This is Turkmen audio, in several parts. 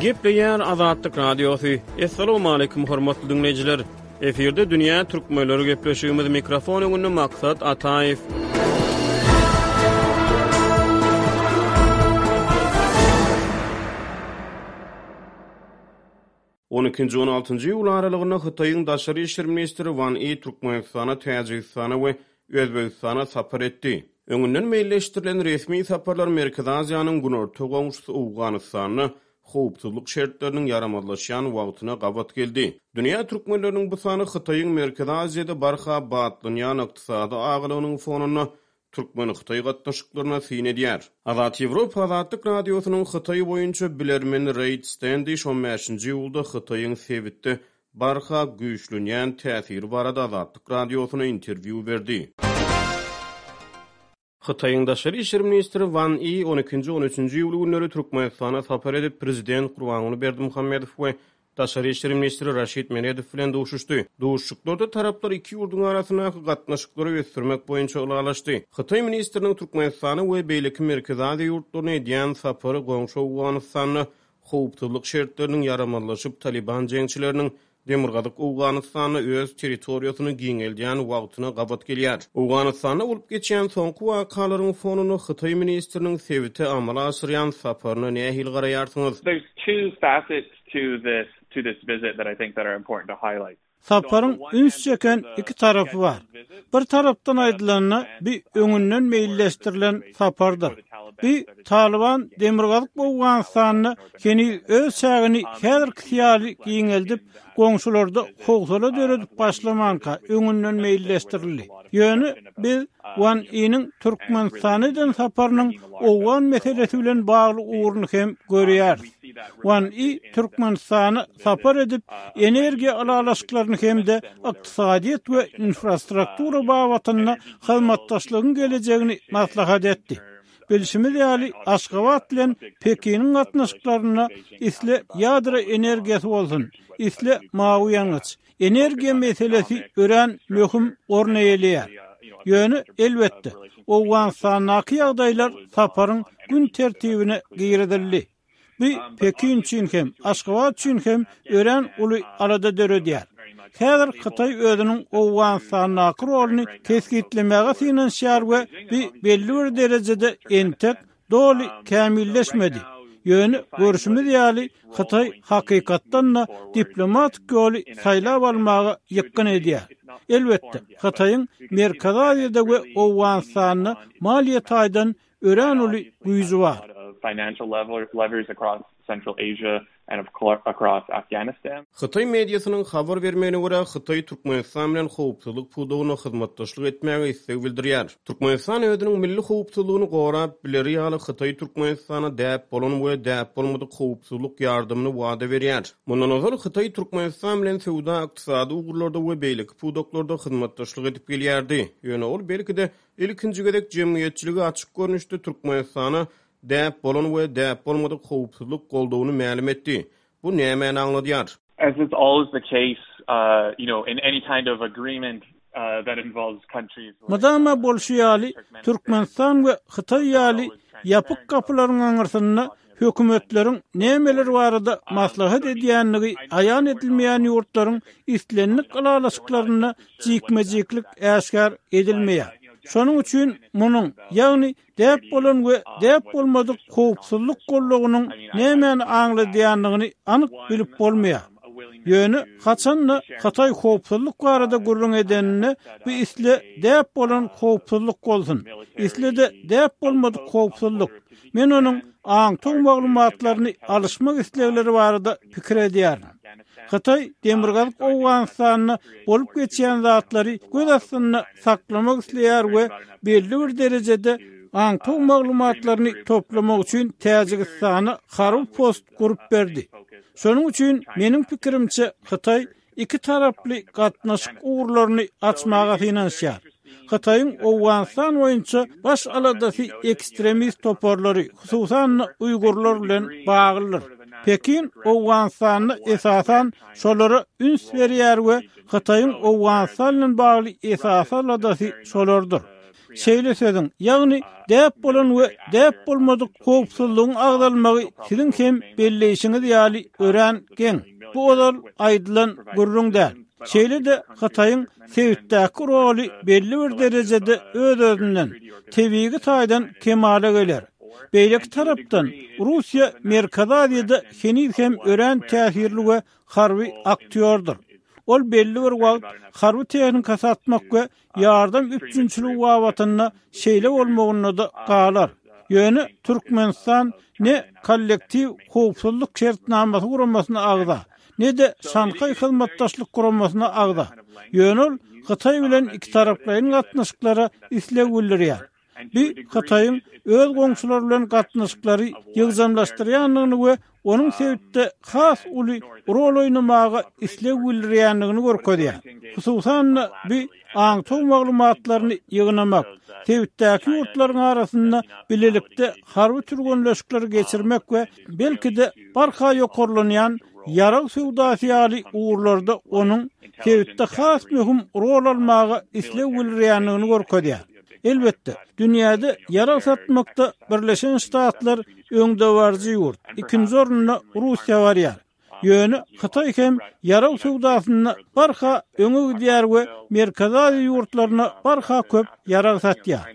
Gepleýär Azatlyk Radiosy. Assalamualaikum hormatly dinleýjiler. Efirde dünýä türkmenleri gepleşigimiz mikrofon öňünde maksat Ataýew. On ikinji, on altynjy iýul aralygynda Hytaýyň daşary işler ministri Wan I Türkmenistana, Täjigistana we Özbegistana sapar etdi. Öňünden meýilleşdirilen resmi saparlar Merkezi Aziýanyň günorta goňşusy Owganystanda howpsuzlyk şertleriniň ýaramazlaşýan wagtyna gabat geldi. Dünýä türkmenleriniň bu sany Hytaýyň Merkezi Aziýada barha batlanýan ykdysady agylygynyň fonunda türkmen-hytaý gatnaşyklaryna syn edýär. Azat Ýewropa Azatlyk Radiosynyň Hytaý boýunça bilermeni Reýd Stendi şu bäşinji iýulda Hytaýyň sebitde barha güýçlenýän täsiri barada Azatlyk Radiosyna interwýu berdi. Hytaýyň daşary işler ministri Wan I on ikinji-on üçünji iýul günleri Türkmenistana sapar edip, prezident Gurbanguly Berdimuhamedow we daşary işler ministri Raşid Meredow bilen duşuşdy. Duşuşyklarda taraplar iki ýurduň arasyndaky gatnaşyklary ösdürmek boýunça ylalaşdy. Hytaý ministriniň Türkmenistana we beýleki Merkezi Aziýa ýurtlaryna edýän sapary goňşy Owganystanda howpsuzlyk şertleriniň ýaramazlaşyp, Talyban jeňçileriniň Demirgazyk Owganystanda öz territoriýasyny giňeldýän wagtyna gabat gelýär. Owganystanda bolup geçýän soňky wakalaryň fonunda hytaý ministriniň sebite amala aşyrýan saparyna nähili garaýarsyňyz? Saparyň üns çeken iki tarapy bar. Bir tarapdan aýdylanda, bi öňünden meýilleşdirilen sapardyr. Bi Talyban Demirgazyk Owganystanda heniz öz çägini häzirkisi ýaly giňeldip, goňşularda howsala döredip başlamanka öňünden meýilleşdirildi. Ýöne biz Wan Iniň Türkmenistana eden saparynyň owgan meselesi bilen bagly ugruny hem görýäris. Wan I Türkmenistana sapar edip, energiýa ylalaşyklaryny hem-de ykdysadyýet we infrastruktura babatynda hyzmatdaşlygyň gelejegini maslahat etdi. Bilşimiz ýaly, Aşgabat bilen Pekiniň gatnaşyklarynda isle ýadro energiýasy bolsun, isle mawy ýangyç, Energiýa meselesi örän möhüm orun eýeleýär. Ýöne, elbetde, Owganystandaky ýagdaýlar saparyň gün tertibine girizildi. Bu Pekin üçin hem, Aşgabat üçin hem örän uly alada döredýär. Häzir Hytaý özüniň Owganystandaky roluny kesgitlemäge synanyşýar we bu belli bir derejede entek doly kämilleşmedi. Ýöne görşümiz ýaly, Hytaý hakykatdan-da diplomatik ýoly saýlap almaga ýykgyn edýär. Elbetde, Hytaýyň Merkezi Aziýada we Owganystanda maliýe taýdan örän uly güýji bar. Central Asia and of across Afghanistan. Hytaý mediasynyň habar bermegine görä, Hytaý Türkmenistan bilen howpsuzlyk pudagynda hyzmatdaşlyk etmäge isleg bildirýär. Türkmenistan özüniň milli howpsuzlygyny gorap bileri ýaly, Hytaý Türkmenistana däp bolan we däp bolmadyk howpsuzlyk ýardamyny wada berýär. Mundan ozal, Hytaý Türkmenistan bilen söwda-ykdysady ugurlarda we beýleki pudaklarda hyzmatdaşlyk edip gelýärdi, ýöne ol belki-de ilkinji gezek jemgyýetçilige açyk görnüşde Türkmenistana däp bolan we däp bolmadyk howpsuzlyk goldawyny mälim etdi. Bu nämäni aňladýar? As is always the case, you know, in any kind of agreement that involves countries like, Mydama bolşy ýaly, Türkmenistan we Hytaý ýaly ýapyk gapylaryň aňyrsynda hökümetleriň nämeler barada maslahat edýändigi aýan edilmeýän ýurtlaryň islendik ylalaşyklarynda jikme-jiklik äşgär edilmeýär. Şonuň üçin munuň, ýagny däp bolan we däp bolmadyk howpsuzlyk goldawynyň nämäni aňladýandygyny anyk bilip bolmaýar. Ýöne haçan-da Hytaý howpsuzlyk barada gürrüň edeninde bu isle däp bolan howpsuzlyk bolsun, isle-de däp bolmadyk howpsuzlyk, men onuň aňtaw maglumatlaryny alyşmak islegleri barada pikir edýärin. Hytaý Demirgazyk Owganystanda bolup geçýän zatlary göz astynda saklamak isleýär we belli bir derejede aňtaw maglumatlaryny toplamak üçin Täjigistana harby post gurup berdi. Şonuň üçin meniň pikirimçe Hytaý iki taraply gatnaşyk ugurlaryny açmaga synanyşýar. Hytaýyň Owganystan boýunça baş aladasy ekstremist toparlary, hususan-da, uýgurlar bilen baglydyr. Pekin Owganystanda esasan şolara üns berýär we Hytaýyň Owganystan bilen bagly esasy aladasy şolardyr. Şeýle sözüň, ýagny däp bolan we däp bolmadyk howpsuzlygyň agzalmagy siziň hem belleýşiňiz ýaly örän geň. Bu ozal aýdylan gürrüň däl. Şeýle-de Hytaýyň sebitdäki roly belli bir derejede öz-özünden, tebigy taýdan kemala geler. Beýleki tarapdan, Russiýa Merkezi Aziýada heniz hem örän täsirli we harby aktýordyr. Ol belli bir wagt harby tehnika satmak we ýardam üpjünçiligi babatynda şeýle bolmagynda-da galar. Ýöne Türkmenistan ne Kollektiw howpsuzlyk şertnamasy guramasyna agza, ne-de Şanhaý Hyzmatdaşlyk Guramasyna agza. Ýöne ol Hytaý bilen ikitaraplaýyn gatnaşyklara isleg bildirýär. Bu Hytaýyň öz goňşular bilen gatnaşyklary ýygjamlaşdyrýandygyny we onuň sebitde has uly rol oýnamaga isleg bildirýändigini görkezýär. Hususan-da, bu aňtaw maglumatlaryny ýygnamak, sebitdäki ýurtlaryň arasynda bilelikde harby türgenleşikleri geçirmek we belki-de barha ýokarlanýan ýarag söwdasy ýaly ugurlarda onuň sebitde has möhüm rol almaga isleg bildirýändigini görkezýär. Elbetde, dünýäde ýarag satmakda Birleşen Ştatlar öňdebaryjy ýurt, ikinji orunda Russiýa barýar. Ýöne Hytaý hem ýarag söwdasynda barha öňe gidýär we Merkezi Aziýa ýurtlaryna barha köp ýarag satýar.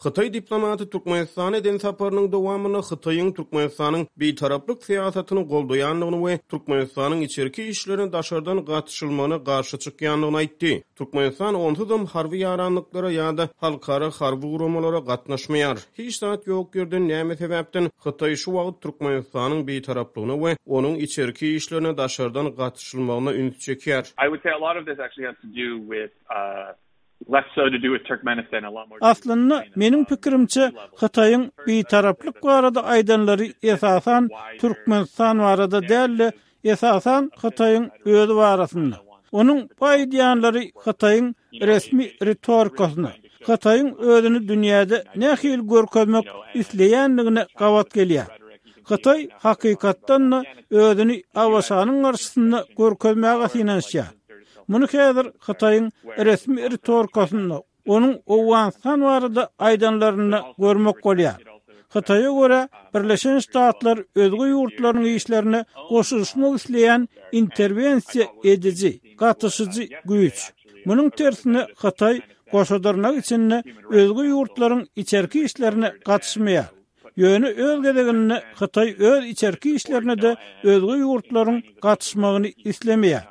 Hytaý diplomaty Türkmenistana eden saparynyň dowamynda Hytaýyň Türkmenistanyň Bitaraplyk syýasatyny goldaýandygyny we Türkmenistanyň içerki işlerine daşardan gatyşylmagyna garşy çykýandygyny aýtdy. Türkmenistan onsuzam harby ýaranlyklara ýa-da halkara harby guramalara gatnaşmaýar. Hiç zat ýok ýerden näme sebäpden Hytaý şu wagt Türkmenistanyň Bitaraplygyna we onuň içerki işlerine daşardan gatyşylmagyna üns çekýär? Aslynda, meniň pikirimçe, Hytaýyň Bitaraplyk barada aýdanlary esasan Türkmenistan barada däl-de, esasan Hytaýyň özi barasynda. Onuň bu aýdýanlary Hytaýyň resmi ritorikasyna, Hytaýyň özüni dünýäde nähili görkezmek isleýändigine gabat gelýär. Hytaý hakykatdan-da özüni ABŞ-nyň garşysynda görkezmäge synanyşýar. Muny häzir Hytaýyň resmi ritorikasynda Onuň Owganystan barada aýdanlarynda görmek bolýar. Hytaýa görä, Birleşen Ştatlar özge ýurtlaryň işlerine goşulyşmak isleýän interwensiýa ediji, gatyşyjy güýç. Munuň tersine Hytaý goşadyrnak içinde özge ýurtlaryň içerki işlerine gatyşmaýar. Ýöne öz gezeginde Hytaý öz içerki işlerine-de özge ýurtlaryň gatyşmagyny islemeýär.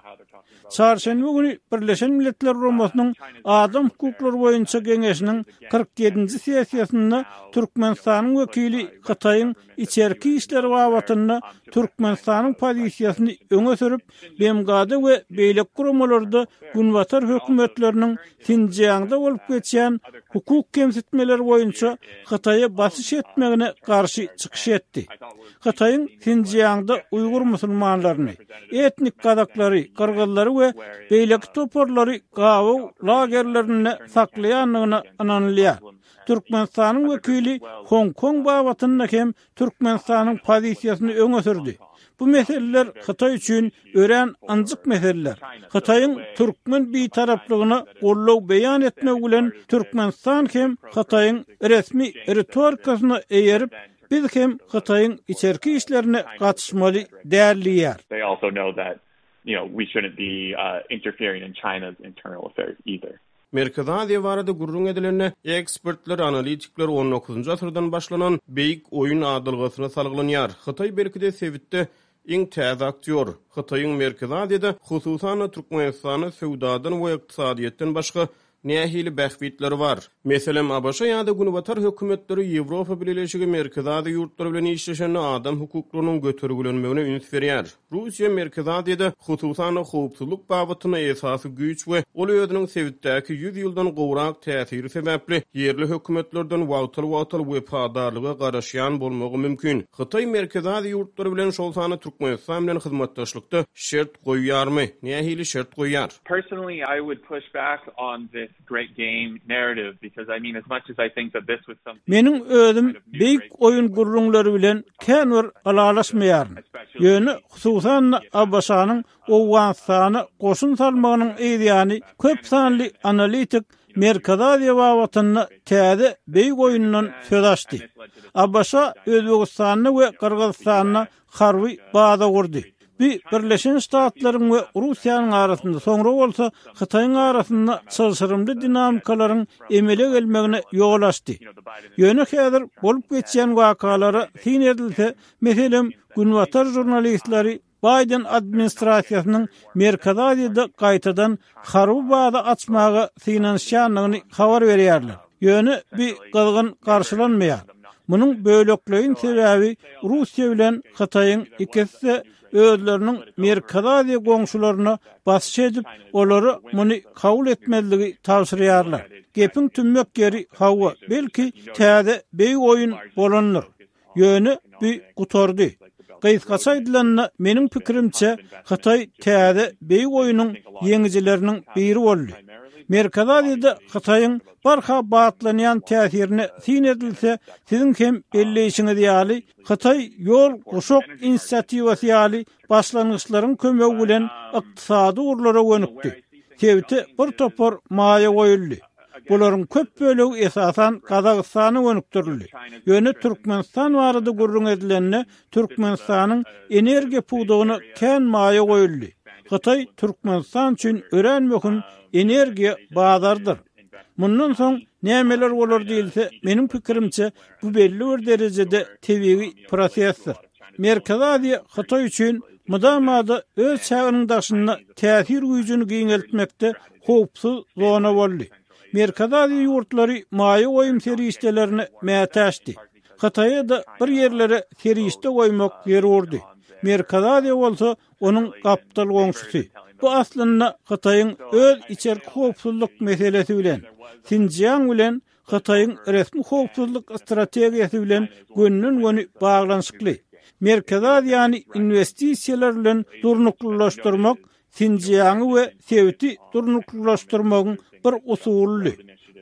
Çarşenbe güni Birleşen Milletler Guramasynyň Adam hukuklary boýunça geňeşiniň kyrk ýedinji sessiýasynda Türkmenistanyň wekili Hytaýyň içerki işleri babatynda Türkmenistanyň pozisiýasyny öňe sürüp, BMG-da we beýleki guramalarda günbatar hökümetleriniň Sinjiangda bolup geçýän hukuk kemsitmeleri boýunça Hytaýa basyş etmegine garşy çykyş etdi. Hytaýyň Sinjiangda uýgur musulmanlaryny, etnik kazaklary, gyrgyzlary we beýleki toparlary gabaw lagerlerinde saklaýandygyna ynanylýar. Türkmenistanyň wekili Hong Kong babatynda hem Türkmenistanyň pozisiýasyny öňe sürdi. Bu meseleler Hytaý üçin örän ynjyk meseleler. Hytaýyň türkmen bitaraplygyna goldaw beýan etmegi bilen Türkmenistan hem Hytaýyň resmi ritorikasyna eýerip, biz hem Hytaýyň içerki işlerine gatyşmaly däl diýýär. Merkezi Aziýa barada gürrüň edilende, ekspertler, analitikler on dokuzynjy asyrdan başlanan Beýik oýun adalgasyna salgylanýar. Hytaý belki-de sebitde iň täze aktýor. Hytaýyň Merkezi Aziýada, hususan-da, Türkmenistanda söwdadan we ykdysadyýetden başga nähili bähbitleri bar? Meselem, ABŞ ýa-da Günbatar hökümetleri Ýewropa Bileleşigi Merkezi Aziýa ýurtlary bilen işleşende adam hukuklarynyň götergilenmegine üns berýär. Russiýa Merkezi Aziýada, hususan-da, howpsuzlyk babatynda esasy güýç we ol özüniň sebitdäki ýüz ýyldan gowrak täsiri sebäpli ýerli hökümetlerden wagtal-wagtal wepadarlyga garaşýan bolmagy mümkin. Hytaý Merkezi Aziýa ýurtlary bilen, şol sanda Türkmenistan bilen hyzmatdaşlykda şert goýýarmy? Nähili şert goýýar? Personally I would push back on this great game narrative because I mean as much as I think that this was something Meniň özüm beýik oýun gürrüňleri bilen kän bir ylalaşmaýaryn. Ýöne hususan ABŞ-nyň Owganystana goşun salmagynyň yzýany köp sanly analitik Merkezi Aziýa babatynda täze beýik oýundan söz açdy. ABŞ Özbegistanda we Gyrgyzystanda harby baza gurdy. Bu Birleşen Ştatlaryň we Russiýanyň arasynda, soňra bolsa Hytaýyň arasynda çylşyrymly dinamikalaryň emele gelmegine ýol açdy. Ýöne häzir bolup geçýän wakalara syn edilse, meselem, günbatar žurnalistleri Baýden administrasiýasynyň Merkezi Aziýada gaýtadan harby baza açmaga synanyşýandygyny habar berýärler. Ýöne bi gyzgyn garşylanmaýar. Munuň bölekleýin sebäbi Russiýa bilen Hytaýyň ikisi-de özleriniň Merkezi Aziýa goňşularyna basyş edip, olara muny kabul etmezligi tabşyrýarlar. Gepiň tümmek ýeri hawa, belki täze beý oýun bolandyr. Ýöne bu gutardy. Gysgaça aýdylanda, meniň pikirimçe, Hytaý täze beýik oýunyň ýeňijileriniň biri boldy. Merkezi Aziýada Hytaýyň barha batlanýan täsirine syn edilse, siziň hem belleýşiňiz ýaly, Hytaý ýol-guşak inisiatiwasy ýaly başlangyçlaryň kömegi bilen ykdysady ugurlara gönükdi. Sebite bir topar maýa goýuldy. Bularyň köp bölegi esasan Gazagystana gönükdirildi. Ýöne Türkmenistan barada gürrüň edilende, Türkmenistanyň energiýa pudagyna kän maýa goýuldy. Hytaý Türkmenistan üçin örän möhüm energiýa bazardyr. Mundan soň nämeler bolar diýilse, meniň pikirimçe, bu belli bir derejede tebigy prosesdir. Merkezi Aziýa Hytaý üçin mydama-da öz çäginiň daşynda täsir güýjüni giňeltmekde howpsuz zona boldy. Merkezi Aziýa ýurtlary maýa goýum serişdelerine mätäçdi. Hytaýa-da bir ýerlere serişde goýmak zerurdy. Merkezi Aziýa bolsa onuň gapdal goňşusy. Bu aslynda Hytaýyň öz içerki howpsuzlyk meselesi bilen, Sinjiang bilen Hytaýyň resmi howpsuzlyk strategiýasy bilen gönden-göni baglanyşykly. Merkezi Aziýany inwestisiýalar bilen durnuklylaşdyrmak Sinjiangy we sebiti durnuklylaşdyrmagyň bir usulydy.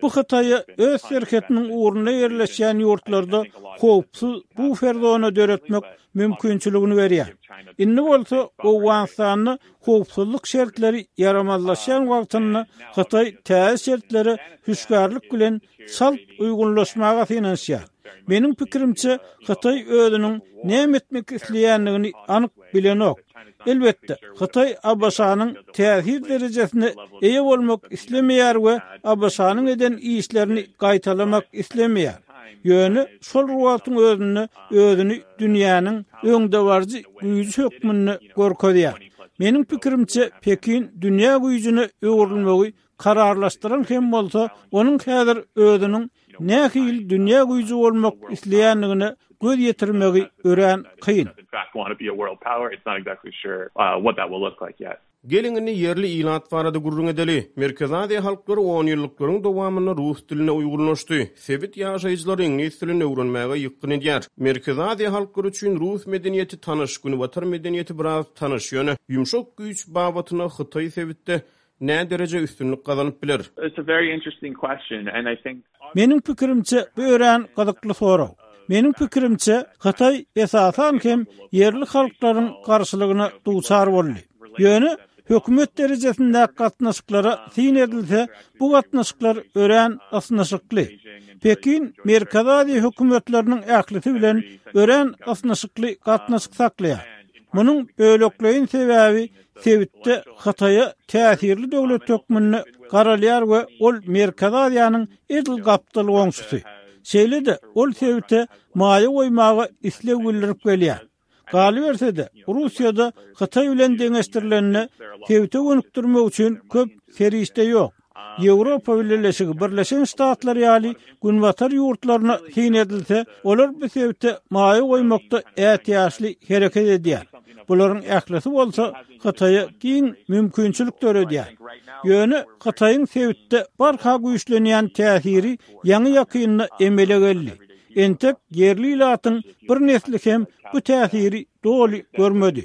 Bu Hytaýa öz serhetiniň ugrunda ýerleşýän ýurtlarda howpsuz bufer zona döretmek mümkinçiligini berýär. Indi bolsa Owganystanda Howpsuzlyk şertleri ýaramazlaşýan wagtynda Hytaý täze şertlere hüşgärlik bilen çalt uýgunlaşmaga synanyşýar. Meniň pikirimçe, Hytaý özüniň näme etmek isleýändigini anyk bilenok. Elbetde, Hytaý ABŞ-nyň täsir derejesine eýe bolmak islemeýär we ABŞ-nyň eden işlerini gaýtalamak islemeýär. Ýöne şol wagtyň özünde özüni dünýäniň öňdebaryjy güýji hökmünde görkezýär. Meniň pikirimçe, Pekin dünýä güýjüne öwrülmegi kararlaşdyran hem bolsa, onuň häzir özüniň nähili dünýä güýji bolmak isleýändigine göz ýetirmegi örän kyn. Geliň indi ýerli ilat barada gürrüň edeli. Merkezi Aziýa halklary onýyllyklaryň dowamynda rus diline uýgunlaşdy. Sebit ýaşaýjylary iňlis dilini öwrenmäge ýykgyn edýär. Merkezi Aziýa halklary üçin rus medeniýeti tanyş, günbatar medeniýeti biraz tanyş, ýöne ýumşak güýç babatynda Hytaý sebitde nädereje üstünlik gazanyp biler? It's a very interesting question and I think. Meniň pikirimçe, bu örän gyzykly sorag. Meniň pikirimçe, Hytaý esasan hem ýerli halklaryň garşylygyna duçar boldy. Ýöne hökümet derejesindäki gatnaşyklara syn edilse, bu gatnaşyklar örän ysnyşykly. Pekin Merkezi Aziýa hökümetleriniň ählisi bilen örän ysnyşykly gatnaşyk saklaýar. Munuň bölekleýin sebäbi sebitde Hytaýa täsirli döwlet hökmünde garalýar we ol Merkezi Aziýanyň edil gapdal goňşusy. Şeýle-de, ol sebite maýa goýmaga isleg bildirip gelýär. Galyberse-de, Russiýada Hytaý bilen deňeşdirilende, sebite gönükdirmek üçin köp serişde ýok. Ýewropa Bileleşigi, Birleşen Ştatlar ýaly Günbatar ýurtlaryna syn edilse, olar bu sebite maýa goýmakda ätiýaçly hereket edýär. Bularyň ählisi bolsa Hytaýa giň mümkinçilik döredýär. Ýöne Hytaýyň sebitde barha güýçlenýän täsiri ýaňy-ýakynda emele geldi. Entek ýerli ilatyň bir nesli hem bu täsiri doly görmedi.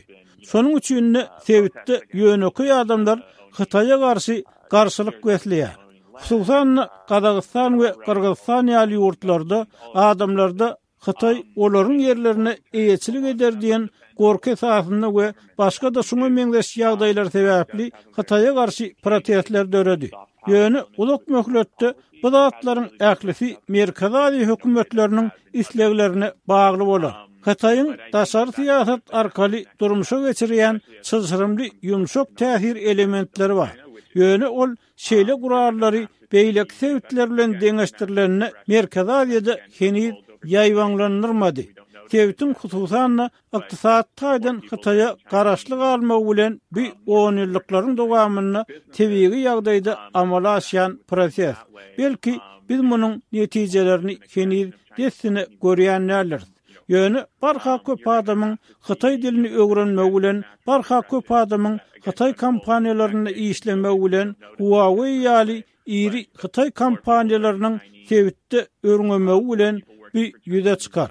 Şonuň üçin-de sebitde ýönekeý adamlar Hytaýa garşy garşylyk besleýär. Hususan-da, Gazagystan we Gyrgyzystan ýaly ýurtlarda adamlarda Hytaý olaryň ýerlerine eýeçilik eder diýen gorky esasynda we başga-da şuňa meňzeş ýagdaýlar sebäpli Hytaýa garşy protestler döredi. Ýöne uzak möhletde Bu zatlaryň ählisi Merkezi Aziýa hökümetleriniň isleglerine bagly bolar. Hytaýyň daşary syýasat arkaly durmuşa geçirýän çylşyrymly ýumşak täsir elementleri bar. Ýöne ol şeýle gurallary beýleki sebitler bilen deňeşdirilende Merkezi Aziýada heniz ýaýbaňlandyrmady. Sebitiň, hususan-da, Ykdysady taýdan Hytaýa garaşly galmagy bilen bu onýyllyklaryň dowamynda tebigy ýagdaýda amala aşýan proses. Belki, biz munuň netijelerini heniz dessine görýän däldiris. Ýöne barha köp adamyň hytaý dilini öwrenmegi bilen, barha köp adamyň hytaý kompaniýalarynda işlemegi bilen, Huawei ýaly Iri hytaý kompaniýalarynyň sebitde örňemegi bilen bu ýüze çykar.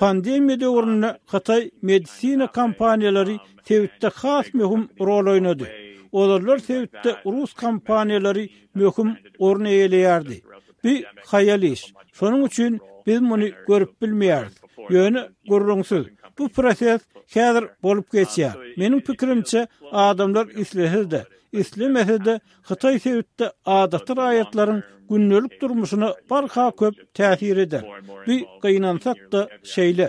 Pandemiýa döwründe hytaý medisina kompaniýalary sebitde has möhüm rol oýnady. Ozallar sebitde rus kompaniýalary möhüm orun eýeleýärdi. Bu haýal iş. Şonuň üçin biz muny görüp bilmeýäris. Ýöne gürrüňsiz, bu proses häzir bolup geçýär. Meniň pikirimçe, adamlar islese-de, islemese-de Hytaý sebitde adaty raýatlaryň gündelik durmuşyna barha köp täsir eder. Bi gynansak-da şeýle.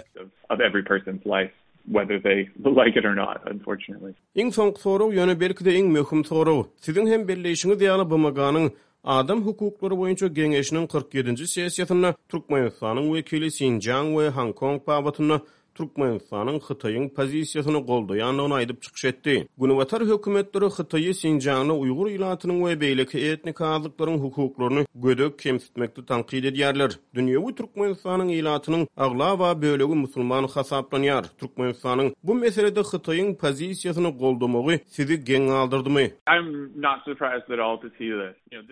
Iň soňky sorag, ýöne belki-de iň möhüm sorag. Siziň hem belleýşiňiz ýaly, BMG-niň Adam hukuklary boýunça geňeşiniň kyrk ýedinji sessiýasynda Türkmenistanyň wekili Sinjiang we Honkong babatynda Türkmenistanyň Hytaýyň pozisiýasyny goldaýandygyny aýdyp çykyş etdi. Günbatar hökümetleri Hytaýy Sinjiangda uýgur ilatynyň we beýleki etniki azlyklaryň hukuklaryny gödek kemsitmekde tankyt edýärler. Dünýewi Türkmenistanyň ilatynyň aglaba bölegi musulman hasaplanýar. Türkmenistanyň bu meselede Hytaýyň pozisiýasyny goldamagy sizi geň galdyrdymy?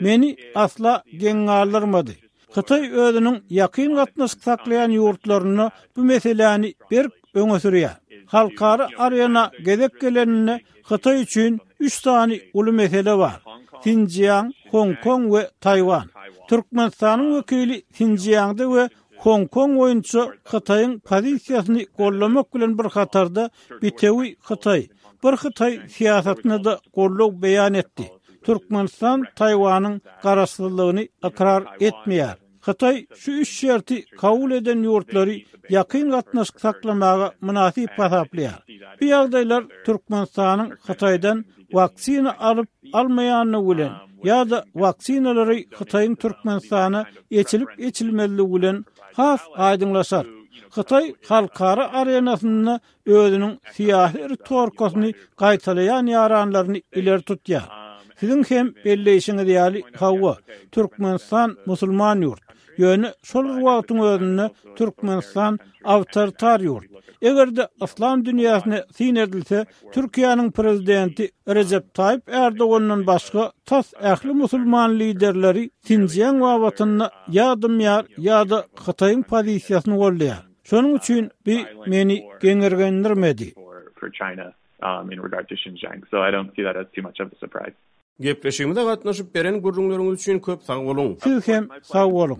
Meni asla geň galdyrmady. Hytaý özüniň ýakyn gatnaşyk saklaýan ýurtlarynda bu meseläni berk öňe sürýär. Halkara arena gezek geleninde Hytaý üçin üç sany uly mesele bar, Sinjiang, Hong Kong we Taýwan. Türkmenistanyň wekili Sinjiangda we Hong Kong boýunça Hytaýyň pozisiýasyny goldamak bilen bir hatarda bitewi Hytaý, bir Hytaý syýasatyna-da goldaw beýan etdi. Türkmenistan Taýwanyň garaşsyzlygyny ykrar etmeýär. Hytaý şu üç şerti kabul eden ýurtlary ýakyn gatnaşyk saklamaga mynasyp hasaplaýar. Bu ýagdaýlar Türkmenistanyň Hytaýdan waksina alyp almaýandygy bilen ýa-da waksinalary Hytaýyň Türkmenistana eçilip-eçilmezligi bilen has aýdyňlaşar. Hytaý halkara arenasynda özüniň syýasy ritorkasyny gaýtalaýan ýaranlaryny ileri tutýar. Siziň hem belleýşiňiz ýaly, hawa, Türkmenistan musulman ýurt, ýöne şol bir wagtyň özünde Türkmenistan awtoritar ýurt. Eger-de yslam dünýäsine syn edilse, Türkiýäniň prezidenti Rejep Taýyp Ärdogandan başga tas ähli musulman liderleri Sinjiang babatynda ýa dymýar, ýa-da Hytaýyň pozisiýasyny goldaýar. Şonuň üçin bi meni geňirgendirmedi. Gepleşigimize gatnaşyp beren gürrüňleriňiz üçin köp sag boluň. Siz hem sag boluň.